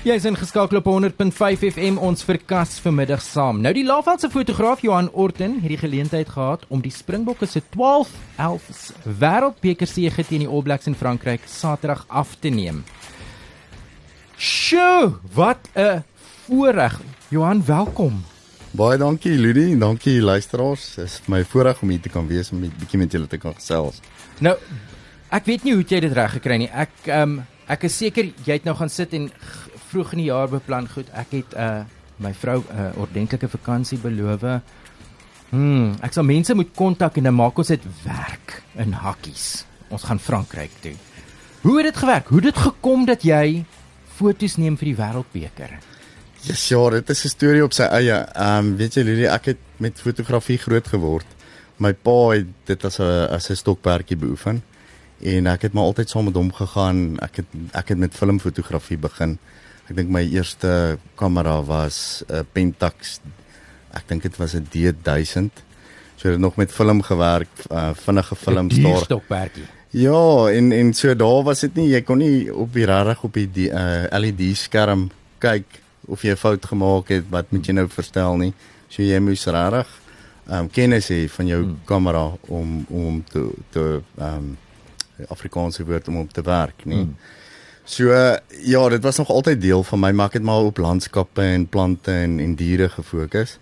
Jy is ingeskakel op 100.5 FM ons verkas vanmiddag saam. Nou die Laagveld se fotograaf Johan Orton het die geleentheid gehad om die Springbokke se 12-11 Wêreldbeker sege teen die All Blacks in Frankryk Saterdag af te neem. Sjoe, wat 'n voorreg. Johan, welkom. Baie dankie Ludie, dankie luisteraars. Dit is my voorreg om hier te kan wees om 'n bietjie met julle te kan gesels. Nou, ek weet nie hoe jy dit reg gekry nie. Ek ehm um, ek is seker jy het nou gaan sit en vroeg in die jaar beplan goed. Ek het uh my vrou 'n uh, ordentlike vakansie beloof. Hmm, ek sal mense moet kontak en dan maak ons dit werk in hakkies. Ons gaan Frankryk toe. Hoe het dit gewerk? Hoe het dit gekom dat jy foto's neem vir die wêreldbeker? Ja, yes, ja, dit is 'n storie op sy eie. Ehm um, weet jy Lily, ek het met fotografie groot geword. My pa het dit as 'n as 'n stokperdjie beoefen en ek het maar altyd saam met hom gegaan. Ek het ek het met filmfotografie begin. Ek dink my eerste kamera was 'n uh, Pentax. Ek dink dit was 'n D1000. So het nog met film gewerk, uh, vinnige film staar. Stokperdjie. Ja, en en so daar was dit nie jy kon nie op die regtig op die uh, LED skerm kyk of jy 'n fout gemaak het, wat moet jy nou verstel nie. So jy moes regtig ehm um, kennis hê van jou hmm. kamera om om te te ehm um, Afrikaanse woord om op te werk, nie. Hmm. So ja, dit was nog altyd deel van my, maar ek het maar op landskappe en plante en en diere gefokus.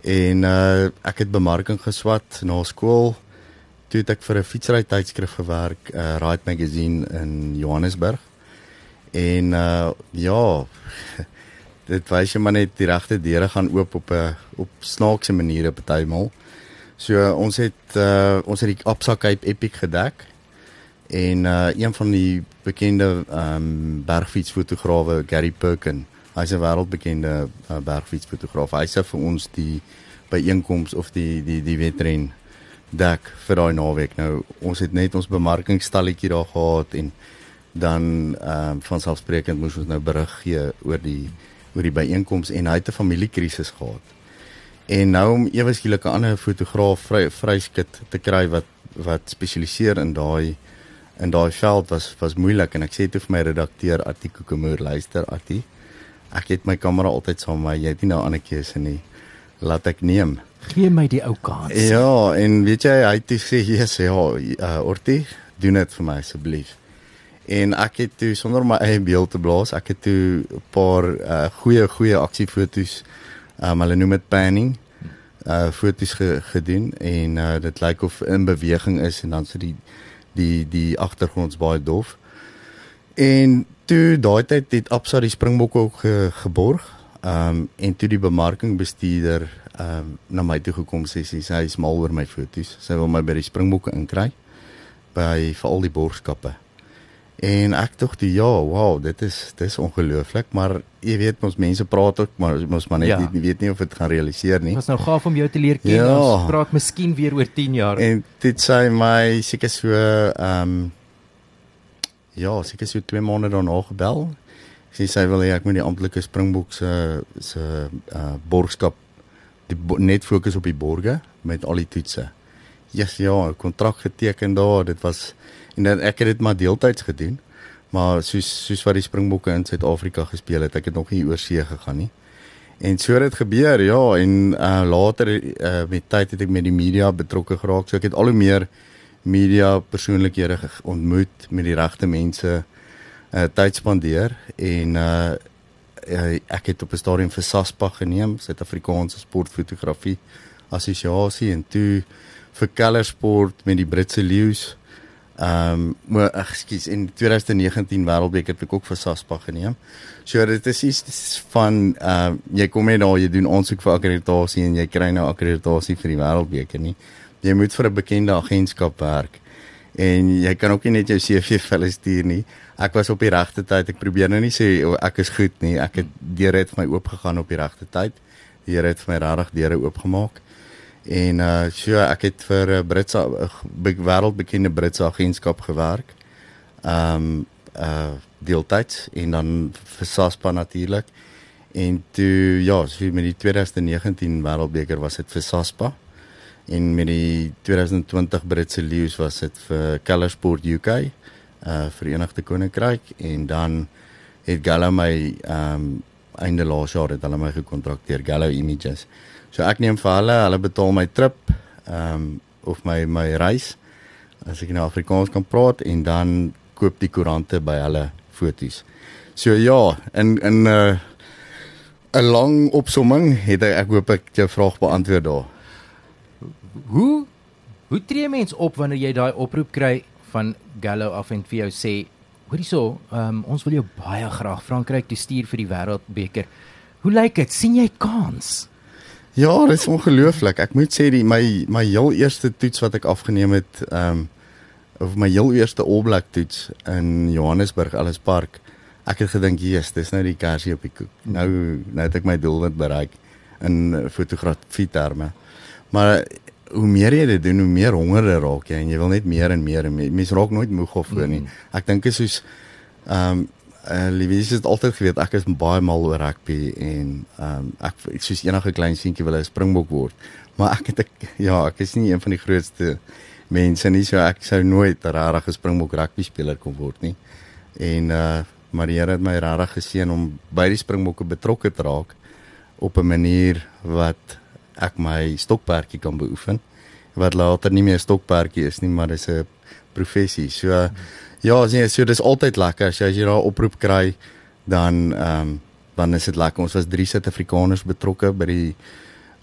En uh ek het bemarking geswat na skool. Toe het ek vir 'n fietsry tydskrif gewerk, uh Ride Magazine in Johannesburg. En uh ja, dit wys jy maar net die regte deure gaan oop op 'n op snaakse maniere partymal. So uh, ons het uh ons het die Absa Cape Epic gedek en uh een van die bekende ehm um, bergfietsfotograwe Gary Perkin. Hy's 'n wêreldbekende uh, bergfietsfotograaf. Hy sê vir ons die byeenkoms of die die die wetren dek vir daai naweek. Nou ons het net ons bemarkingstalletjie daar gehad en dan ehm um, van selfsprekend moes ons nou berig gee oor die oor die byeenkoms en hy het 'n familiekrisis gehad. En nou om ewe skielik 'n ander fotograaf vry vryskit te kry wat wat spesialiseer in daai in daai veld was was moeilik en ek sê toe vir my redakteur Attie Kokemoer luister Attie. Ek het my kamera altyd saam maar jy het nie nou ander keuse nie. Laat ek neem. Gee my die ou kans. Ja en weet jy hy het sê yes, ja uh, Ortie doen dit vir my asseblief. En ek het toe sonder my eie beeld te blaas ek het toe 'n paar uh, goeie goeie aksiefoto's um, hulle noem dit panning uh foto's ge, gedoen en uh, dit lyk of in beweging is en dan so die die die agtergrond is baie dof. En toe daai tyd het Absa die Springbokke ook ge, geborg. Ehm um, en toe die bemarkingbestuurder ehm um, na my toe gekom sê sy sy is mal oor my foto's. Sy wil my by die Springbokke inkry by vir al die borgskappe. En ek dink die ja, wow, dit is dis ongelooflik, maar jy weet ons mense praat ook, maar ons maar net ja. nie weet nie of dit gaan realiseer nie. Dit was nou gaaf om jou te leer ken. Ja. Ons praat miskien weer oor 10 jaar. En dit sê my seker so ehm um, ja, seker so 2 maande daarna gebel. Sy sê wil hy ek moet die amptelike Springbok se se uh borgskap die net fokus op die borge met al die toetse. Ja, yes, ja, kontrak geteken daar. Dit was en dan ek het dit maar deeltyds gedoen. Maar soos soos wat die Springbokke in Suid-Afrika gespeel het, ek het nog nie oor see gegaan nie. En so het dit gebeur, ja, en uh later uh met tyd het ek met die media betrokke geraak. So ek het al hoe meer media persoonlikhede ontmoet met die regte mense uh tyd spandeer en uh ek het op 'n stadium vir SASPA geneem, Suid-Afrikaanse Sportfotografie Assosiasie en toe vir Keller Sport met die Britse Leeu's Ehm, um, maar ekskuus, in 2019 Wêreldbeker het ek ook vir SASPA geneem. So dit is iets van ehm uh, jy kom net daar, jy doen aansoek vir akkreditasie en jy kry nou akkreditasie vir die Wêreldbeker nie. Jy moet vir 'n bekende agentskap werk. En jy kan ook nie net jou CV vir hulle stuur nie. Ek was op die regte tyd. Ek probeer nou nie sê ek is goed nie. Ek het deure het my oopgegaan op die regte tyd. Die Here het vir my regtig deure oopgemaak. En uh so ek het vir 'n Britse wêreldbekende Britse agentskap gewerk. Ehm um, uh deeltyds en dan vir SASPA natuurlik. En toe ja, so met die 2019 Wêreldbeker was dit vir SASPA. En met die 2020 Britse Leeu's was dit vir Kellersport UK, uh Verenigde Koninkryk en dan het Gallo my ehm um, einde laas jaar het hulle my gekontrakteer Gallo Images. So ek neem vir hulle, hulle betaal my trip ehm um, of my my reis as ek in Afrikaans kan praat en dan koop die koerante by hulle fotos. So ja, in in 'n uh, 'n lang opsomming het ek, ek hoop ek jou vraag beantwoord daar. Hoe hoe tree mens op wanneer jy daai oproep kry van Gallo af en vir jou sê hoorie so, um, ons wil jou baie graag Frankryk toe stuur vir die wêreldbeker. Hoe lyk dit? sien jy kans? Ja, dit is ongelooflik. Ek moet sê die my my heel eerste toets wat ek afgeneem het, ehm um, of my heel eerste All Black toets in Johannesburg Ellis Park. Ek het gedink, "Jesus, dis nou die kersie op die koek. Nou nou het ek my doelwit bereik in fotografie terme." Maar hoe meer jy dit doen, hoe meer honger raak jy en jy wil net meer en meer en meer. Mens raak nooit moeg of voor nie. Ek dink is soos ehm um, uh, Livies het altyd geweet ek is baie mal oor rugby en ehm um, ek soos enige klein seentjie wil 'n springbok word. Maar ek het ek ja, ek is nie een van die grootste mense nie so ek sou nooit 'n regte springbok rugby speler kon word nie. En uh maar die Here het my regtig geseën om by die springbokke betrokke te raak op 'n manier wat ek my stokperdjie kan beoefen wat later nie meer stokperdjie is nie, maar dis 'n professie. So uh, ja, nee, so dis altyd lekker as jy as jy daar oproep kry dan ehm um, dan is dit lekker. Ons was drie Suid-Afrikaners betrokke by die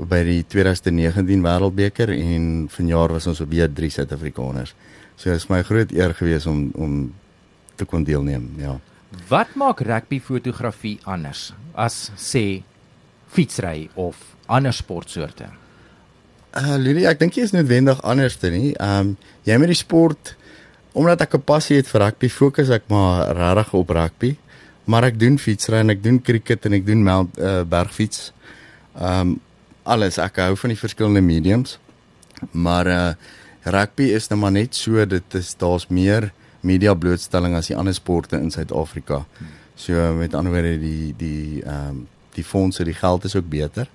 by die 2019 Wêreldbeker en vanjaar was ons weer drie Suid-Afrikaners. So is my groot eer gewees om om te kon deelneem, ja. Wat maak rugby fotografie anders as sê fietsry of ander sportsoorte? Uh Lily, ek dink jy is noodwendig anders te nie. Um, jy met die sport omdat ek 'n passie het vir rugby, fokus ek maar regtig op rugby. Maar ek doen fietsry en ek doen cricket en ek doen mount uh, bergfiets. Um, alles. Ek hou van die verskillende mediums. Maar uh rugby is nou maar net so dit is daar's meer media blootstelling as die ander sporte in Suid-Afrika. So met ander woorde die die ehm um, die fondse, die geld is ook beter.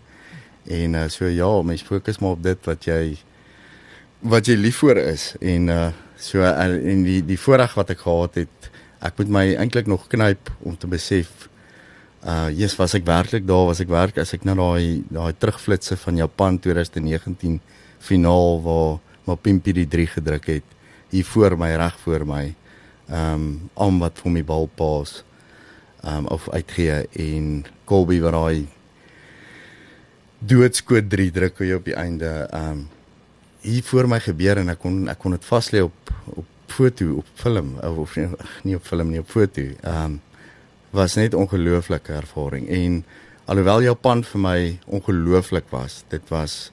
En uh so ja, mens fokus maar op dit wat jy wat jy lief vir is en uh so uh, en die die voorreg wat ek gehad het, ek moet my eintlik nog knyp om te besef Uh yes, was ek werklik daar, was ek werk as ek nou daai daai terugflitsse van Japan 2019 finaal waar Mapimpi die 3 gedruk het hier voor my reg voor my. Um om wat vir my bal pas um of uitgee en Colby wat daai doodskoot 3 druk op die einde um hier voor my gebeur en ek kon ek kon dit vas lê op op foto op film of, of nie, op film nie op foto. Um was net ongelooflike ervaring en alhoewel Japan vir my ongelooflik was, dit was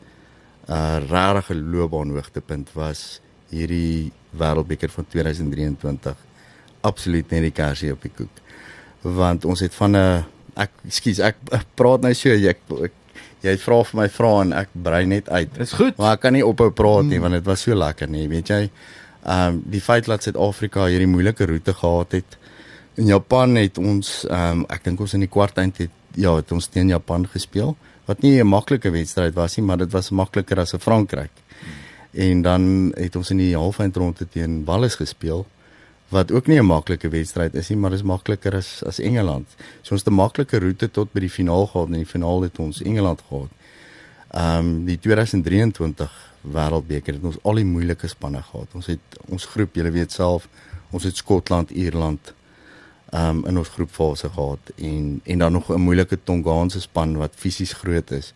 'n uh, regte loopbaan hoogtepunt was hierdie wêreldbeker van 2023 absoluut net die kersie op die koek. Want ons het van 'n ek skus ek praat nou so ek, ek jy vra vir my vrae en ek brei net uit. Dis goed. Maar ek kan nie ophou praat nie want dit was so lekker nie, weet jy. Ehm um, die feit dat Suid-Afrika hierdie moeilike roete gehad het In Japan het ons ehm um, ek dink ons in die kwart eind het ja, het ons teen Japan gespeel wat nie 'n maklike wedstryd was nie, maar dit was makliker as 'n Frankryk. En dan het ons in die halfeindronde teen Wallis gespeel wat ook nie 'n maklike wedstryd is nie, maar is makliker as as Engeland. So ons het 'n maklike roete tot by die finaal gehad en in die finaal het ons Engeland gehad. Ehm um, die 2023 Wêreldbeker het ons al die moeilike spanne gehad. Ons het ons groep, julle weet self, ons het Skotland, Ierland, um, in ons groepfase gehad en en dan nog 'n moeilike Tongaanse span wat fisies groot is.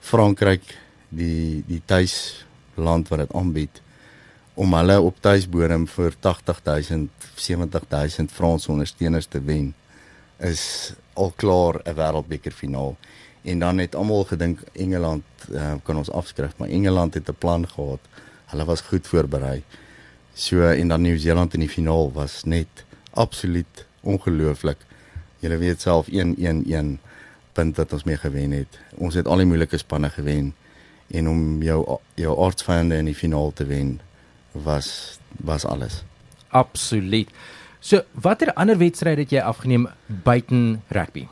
Frankryk die die tuisland wat dit aanbied om hulle op tuisbodem vir 80000 70000 Franse ondersteuners te wen is al klaar 'n wêreldbeker finaal en dan het almal gedink Engeland uh, kan ons afskryf maar Engeland het 'n plan gehad hulle was goed voorberei so en dan Nieu-Seeland in die finaal was net absoluut ongelooflik. Julle weet self 1-1-1 punt wat ons mee gewen het. Ons het al die moeilike spanne gewen en om jou jou aardsvyande in die finaal te wen was was alles. Absoluut. So, watter ander wedstryde het jy afgeneem buiten rugby?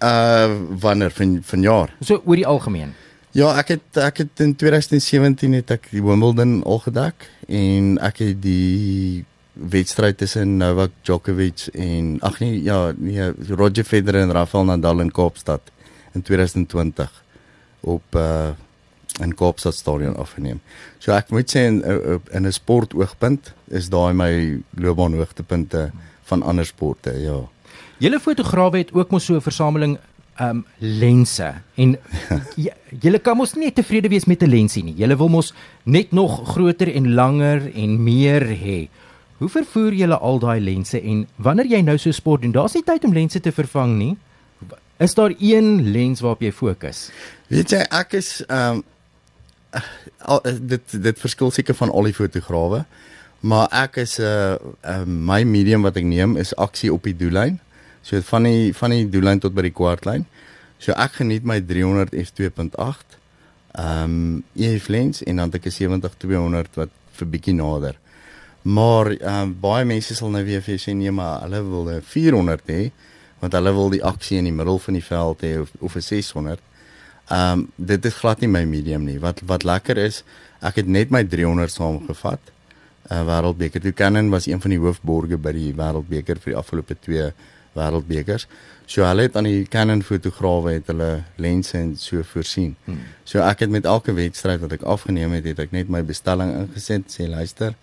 Uh wanneer van vanjaar? So oor die algemeen. Ja, ek het ek het in 2017 het ek die Wimbledon al gedek en ek het die wedstryd tussen Novak Djokovic en ag nee ja nee Roger Federer en Rafael Nadal in Kaapstad in 2020 op uh in Kaapstad stadion afgeneem. So ek moet sê in in 'n sportoogpunt is daai my loopbaan hoogtepunte van ander sporte, ja. Julle fotograwe het ook mos so 'n versameling um lense en julle kan mos nie tevrede wees met 'n lensie nie. Julle wil mos net nog groter en langer en meer hê. Hoe vervoer julle al daai lense en wanneer jy nou so sport doen, daar's nie tyd om lense te vervang nie. Is daar een lens waarop jy fokus? Weet jy, ek is um al, dit dit verskil seker van al die fotograwe, maar ek is 'n uh, uh, my medium wat ek neem is aksie op die doellyn. So van die van die doellyn tot by die kwartlyn. So ek geniet my 300 f2.8 ehm um, EF lens en dan het ek 'n 70 200 wat vir bietjie nader. Maar ehm um, baie mense sal nou weer vir sê nee maar hulle wil 'n 400 hê want hulle wil die aksie in die middel van die veld hê of of 'n 600. Ehm um, dit is glad nie my medium nie. Wat wat lekker is, ek het net my 300 saamgevat. uh, Wêreldbeker. Die Canon was een van die hoofborge by die Wêreldbeker vir die afgelope 2 wêreldbekers. So hulle het aan die Canon fotograwe het hulle lense en so voorsien. Hmm. So ek het met elke wedstryd wat ek afgeneem het, het ek net my bestelling ingesit, sê luister,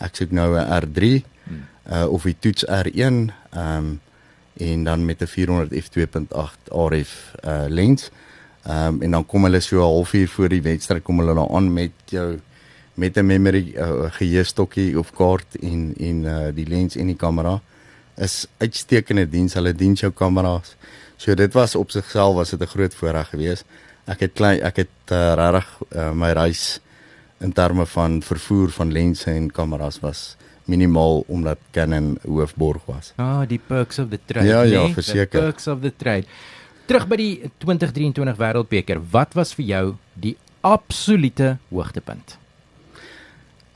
ek soek nou 'n R3 hmm. uh of 'n toets R1 ehm um, en dan met 'n 400 f2.8 RF uh lens. Ehm um, en dan kom hulle so 'n halfuur voor die wedstryd kom hulle dan aan met jou met 'n memory uh, geheuestokkie of kaart en en uh, die lens en die kamera is uitstekende diens. Hulle dien jou kameras. So dit was op sigself was dit 'n groot voorreg geweest. Ek het klein ek het uh, regtig uh, my reis in terme van vervoer van lense en kameras was minimaal omdat Canon hoofborg was. Ah, die perks of the trade. Ja, ja, nee? verseker. Perks of the trade. Terug by die 2023 Wêreldbeker. Wat was vir jou die absolute hoogtepunt?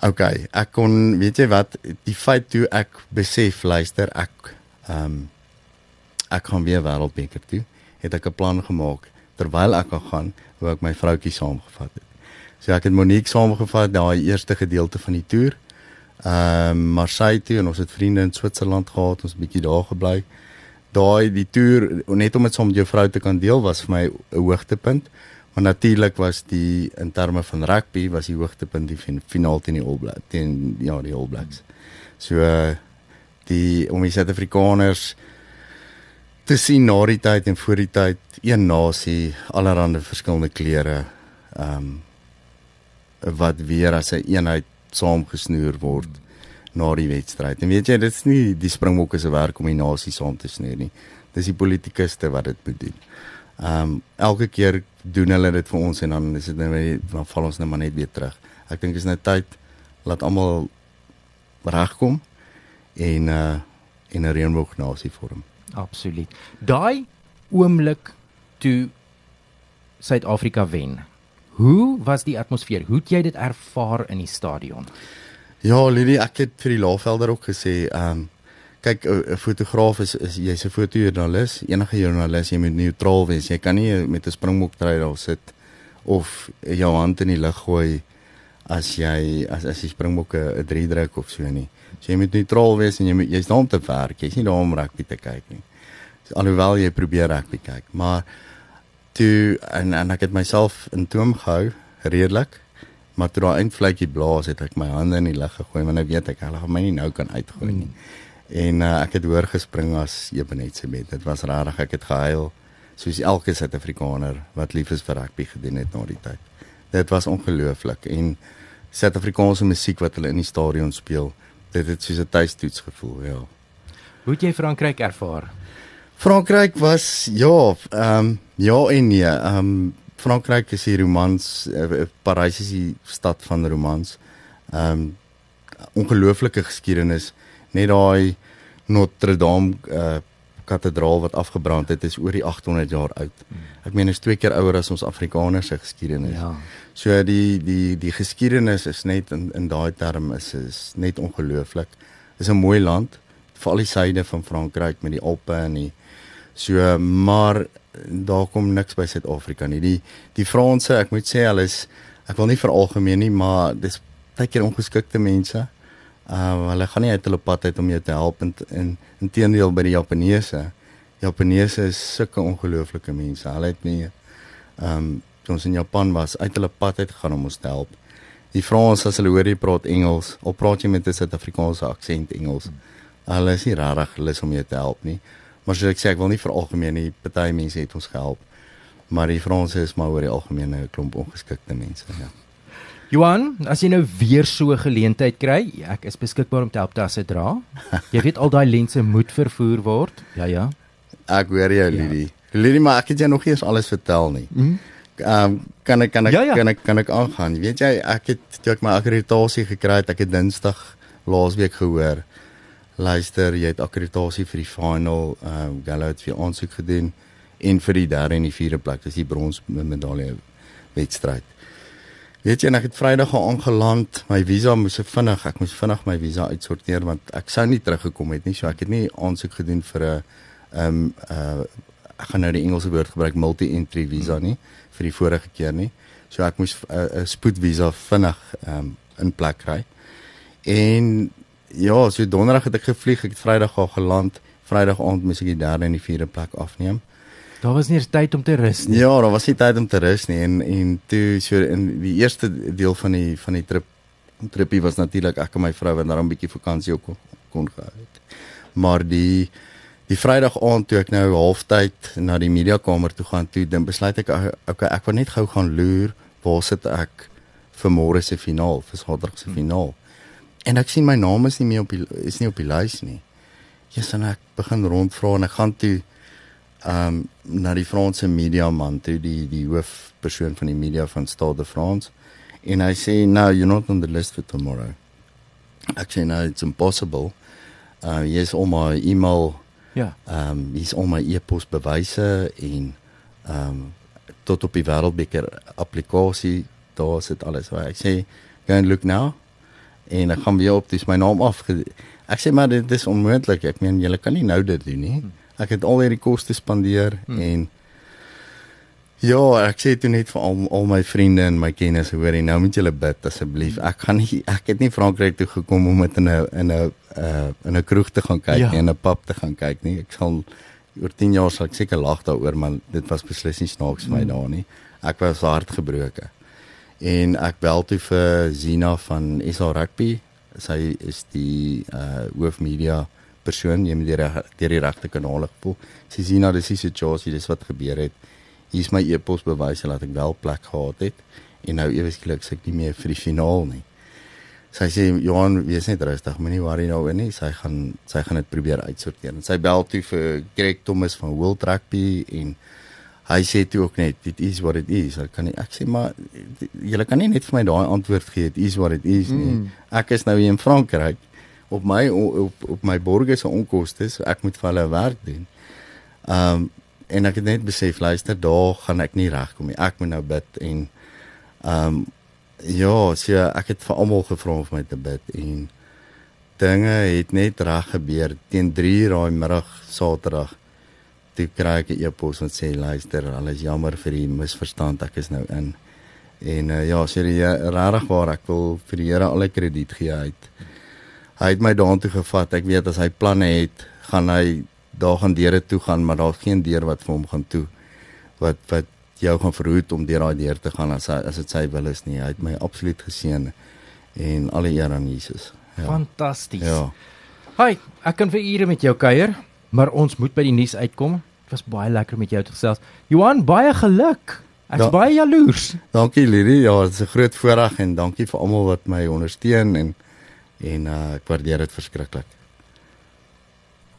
OK, ek kon weet jy wat, die feit toe ek besef luister ek ehm um, ek gaan weer Wêreldbeker toe, het ek 'n plan gemaak terwyl ek gaan hoe ek my vroutjie saamgevat het. So ek het Monique saamgevat daai eerste gedeelte van die toer. Ehm um, Marseille toe en ons het vriende in Switserland gehad, ons 'n bietjie daar gebly. Daai die toer net om dit saam met jou vrou te kan deel was vir my 'n hoogtepunt. Maar natuurlik was die in terme van rugby was die hoogtepunt die finaal teen die All Blacks teen ja die All Blacks. So die om die Suid-Afrikaners te sien na die tyd en voor die tyd een nasie allerlei verskillende kleure ehm um, wat weer as 'n een eenheid saamgesnoer word na die wedstryd. En weet jy, dit is nie die Springbokke se werk om die nasie saam te snoer nie. Dis die politikuste wat dit moet doen. Ehm um, elke keer doen hulle dit vir ons en dan is dit net dan val ons net maar net weer terug. Ek dink is net tyd laat almal regkom en uh in 'n reënboognasie vorm. Absoluut. Daai oomblik toe Suid-Afrika wen. Hoe was die atmosfeer? Hoe het jy dit ervaar in die stadion? Ja, Lily, ek het vir die Laagvelder ook gesê, ehm um, kyk 'n fotograaf is, is jy's 'n fotojoernalis, enige joernalis, jy moet neutraal wees. Jy kan nie met 'n springbok trui daar sit of jou hand in die lug gooi as jy as as die springbokke 'n 3 druk of so nie. So jy moet neutraal wees en jy moet jy's daar om te werk. Jy's nie daar om rugby te kyk nie. So, alhoewel jy probeer rugby kyk, maar toe en en ek het myself in toom gehou redelik maar toe daai eindvletjie blaas het ek my hande in die lug gegooi want ek weet ek hulle gaan my nie nou kan uitgooi nie. Mm. En uh, ek het hoor gespring as Ebenet se bed. Dit was rarig. Ek het gehuil soos elke Suid-Afrikaner wat lief is vir rugby gedoen het na die tyd. Dit was ongelooflik en Suid-Afrikaanse musiek wat hulle in die stadion speel, dit het soos 'n tuistoets gevoel, ja. Hoe het jy Frankryk ervaar? Frankryk was ja, ehm um, ja en nee. Ehm um, Frankryk is die romans, uh, Parys is die stad van romans. Ehm um, ongelooflike geskiedenis net daai Notre Dame uh, kathedraal wat afgebrand het is oor die 800 jaar oud. Ek meen is twee keer ouer as ons Afrikaners se geskiedenis. Ja. So die die die geskiedenis is net in in daai term is is net ongelooflik. Is 'n mooi land, veral die suide van Frankryk met die Alpe en die so maar daar kom niks by Suid-Afrika nie. Die die Franse, ek moet sê hulle is ek wil nie veralgemeen nie, maar dis baie keer ongeskikte mense Uh hulle gaan nie uit hulle pad uit om jou te help en in inteendeel by die Japaneese. Japaneese is sulke ongelooflike mense. Hulle het nie ehm um, ons in Japan was uit hulle pad uit gegaan om ons te help. Die Frans as hulle hoor jy praat Engels, of praat jy met 'n Suid-Afrikaanse aksent Engels. Hulle is nie regtig lus om jou te help nie. Maar soos ek sê, ek wil nie vir algemeen nie, party mense het ons gehelp. Maar die Franse is maar oor die algemeen 'n klomp ongeskikte mense, ja. Johan, as jy nou weer so 'n geleentheid kry, ek is beskikbaar om te help tasse dra. Jy weet al daai lense moet vervoer word. Ja ja. Ek hoor jou, Lidie. Ja. Lidie, maar ek het jou nog nie eens alles vertel nie. Mm. Ehm um, kan ek kan ek Ja, ja. kan ek kan ek aangaan. Weet jy, ek het toe ek my akkreditasie gekry het, ek het Dinsdag laasweek gehoor. Luister, jy het akkreditasie vir die final ehm um, Gallo het vir aansoek gedoen en vir die derde en die vierde plek, dis die brons medalje wedstryd. Weet jy, en ek het Vrydag al aangeland. My visa moes vinnig, ek moes vinnig my visa uitsorteer want ek sou nie teruggekom het nie. So ek het nie aansoek gedoen vir 'n ehm um, uh ek gaan nou die Engelse woord gebruik multi-entry visa nie vir die vorige keer nie. So ek moes 'n uh, 'n spoedvisa vinnig ehm um, in plek kry. En ja, so donderdag het ek gevlieg, ek het Vrydag al geland. Vrydag aand moes ek die derde en die vierde plek afneem. Daar was nie eens tyd om te rus nie. Ja, daar was nie tyd om te rus nie en en toe so in die eerste deel van die van die trip tripie was natuurlik ek en my vrou wat daarom 'n bietjie vakansie ook kon, kon gehou het. Maar die die Vrydag aand toe ek nou halftyd na die mediakamer toe gaan toe, dan besluit ek okay, ek wil net gou gaan loer waar sit ek vir môre se finaal, vir Saterdag se finaal. En ek sien my naam is nie meer op die is nie op die lys nie. Jesus en ek begin rondvra en ek gaan toe ehm um, na die Franse media man toe die die hoofpersoon van die media van Stade de France en hy sê no you're not on the list for tomorrow. Ek sê no it's impossible. Uh yes al my e-mail Ja. ehm um, hier's al my e-pos bewyse en ehm um, tot op die wêreldbeker applikasie daar sit alles. So ek sê go and look now en ek gaan weer op dis my naam af. Ek sê maar dit is onmoontlik. Ek meen julle kan nie nou dit doen nie. Ek het al hierdie koste spandeer hmm. en ja, ek sê toe net vir al, al my vriende en my kennis hoor, nou moet julle bid asseblief. Ek gaan nie ek het nie Frankryk toe gekom om met in 'n in 'n uh in 'n kroeg te gaan kyk Ja. nie, in 'n pub te gaan kyk nie. Ek sal oor 10 jaar sal ek seker lag daaroor, maar dit was beslis nie snaaks vir my daar nie. Ek was hartgebroke. En ek bel toe vir Zina van SA Rugby. Sy is die uh hoofmedia persoon, jy moet die reg die regte kanale gevoel. Sy Zina, dis die situasie, dis wat gebeur het. Hier's my e-pos bewyse dat ek wel plek gehad het en nou ewe skielik sê ek nie meer vir die finaal nie. Sy sê Johan, wees net rustig, moenie worry daaroor nie. Sy gaan sy gaan dit probeer uitsorteer. En sy bel toe vir Greg Thomas van World Rugby en hy sê toe ook net dit is what it is. Ek kan nie ek sê maar julle kan nie net vir my daai antwoord gee dit is what it is nie. Mm. Ek is nou hier in Frankryk op my op op my borgers se onkoste, so ek moet vir hulle werk doen. Um en ek het net besef luister, daar gaan ek nie regkom nie. Ek moet nou bid en um ja, so ek het vir almal gevra om vir my te bid en dinge het net reg gebeur teen 3 daai middag Saterdag toe kry ek 'n e-pos wat sê luister, alles jammer vir die misverstand, ek is nou in. En uh, ja, sê die regtig waar ek wil vir die Here alle krediet gee uit. Hy het my daartoe gevat. Ek weet as hy planne het, gaan hy daar gaan deure toe gaan, maar daar's geen deur wat vir hom gaan toe wat wat jou gaan verhoed om deur daai deur te gaan as hy, as dit sy wil is nie. Hy het my absoluut geseën en alle eer aan Jesus. Ja. Fantasties. Ja. Hi, ek kan vir ure met jou kuier, maar ons moet by die nuus uitkom. Dit was baie lekker met jou te gesels. Johan, baie geluk. Ek's Ja. baie jaloers. Dankie Lily. Ja, dit is 'n groot voorreg en dankie vir almal wat my ondersteun en en uh, ek waardeer dit verskriklik.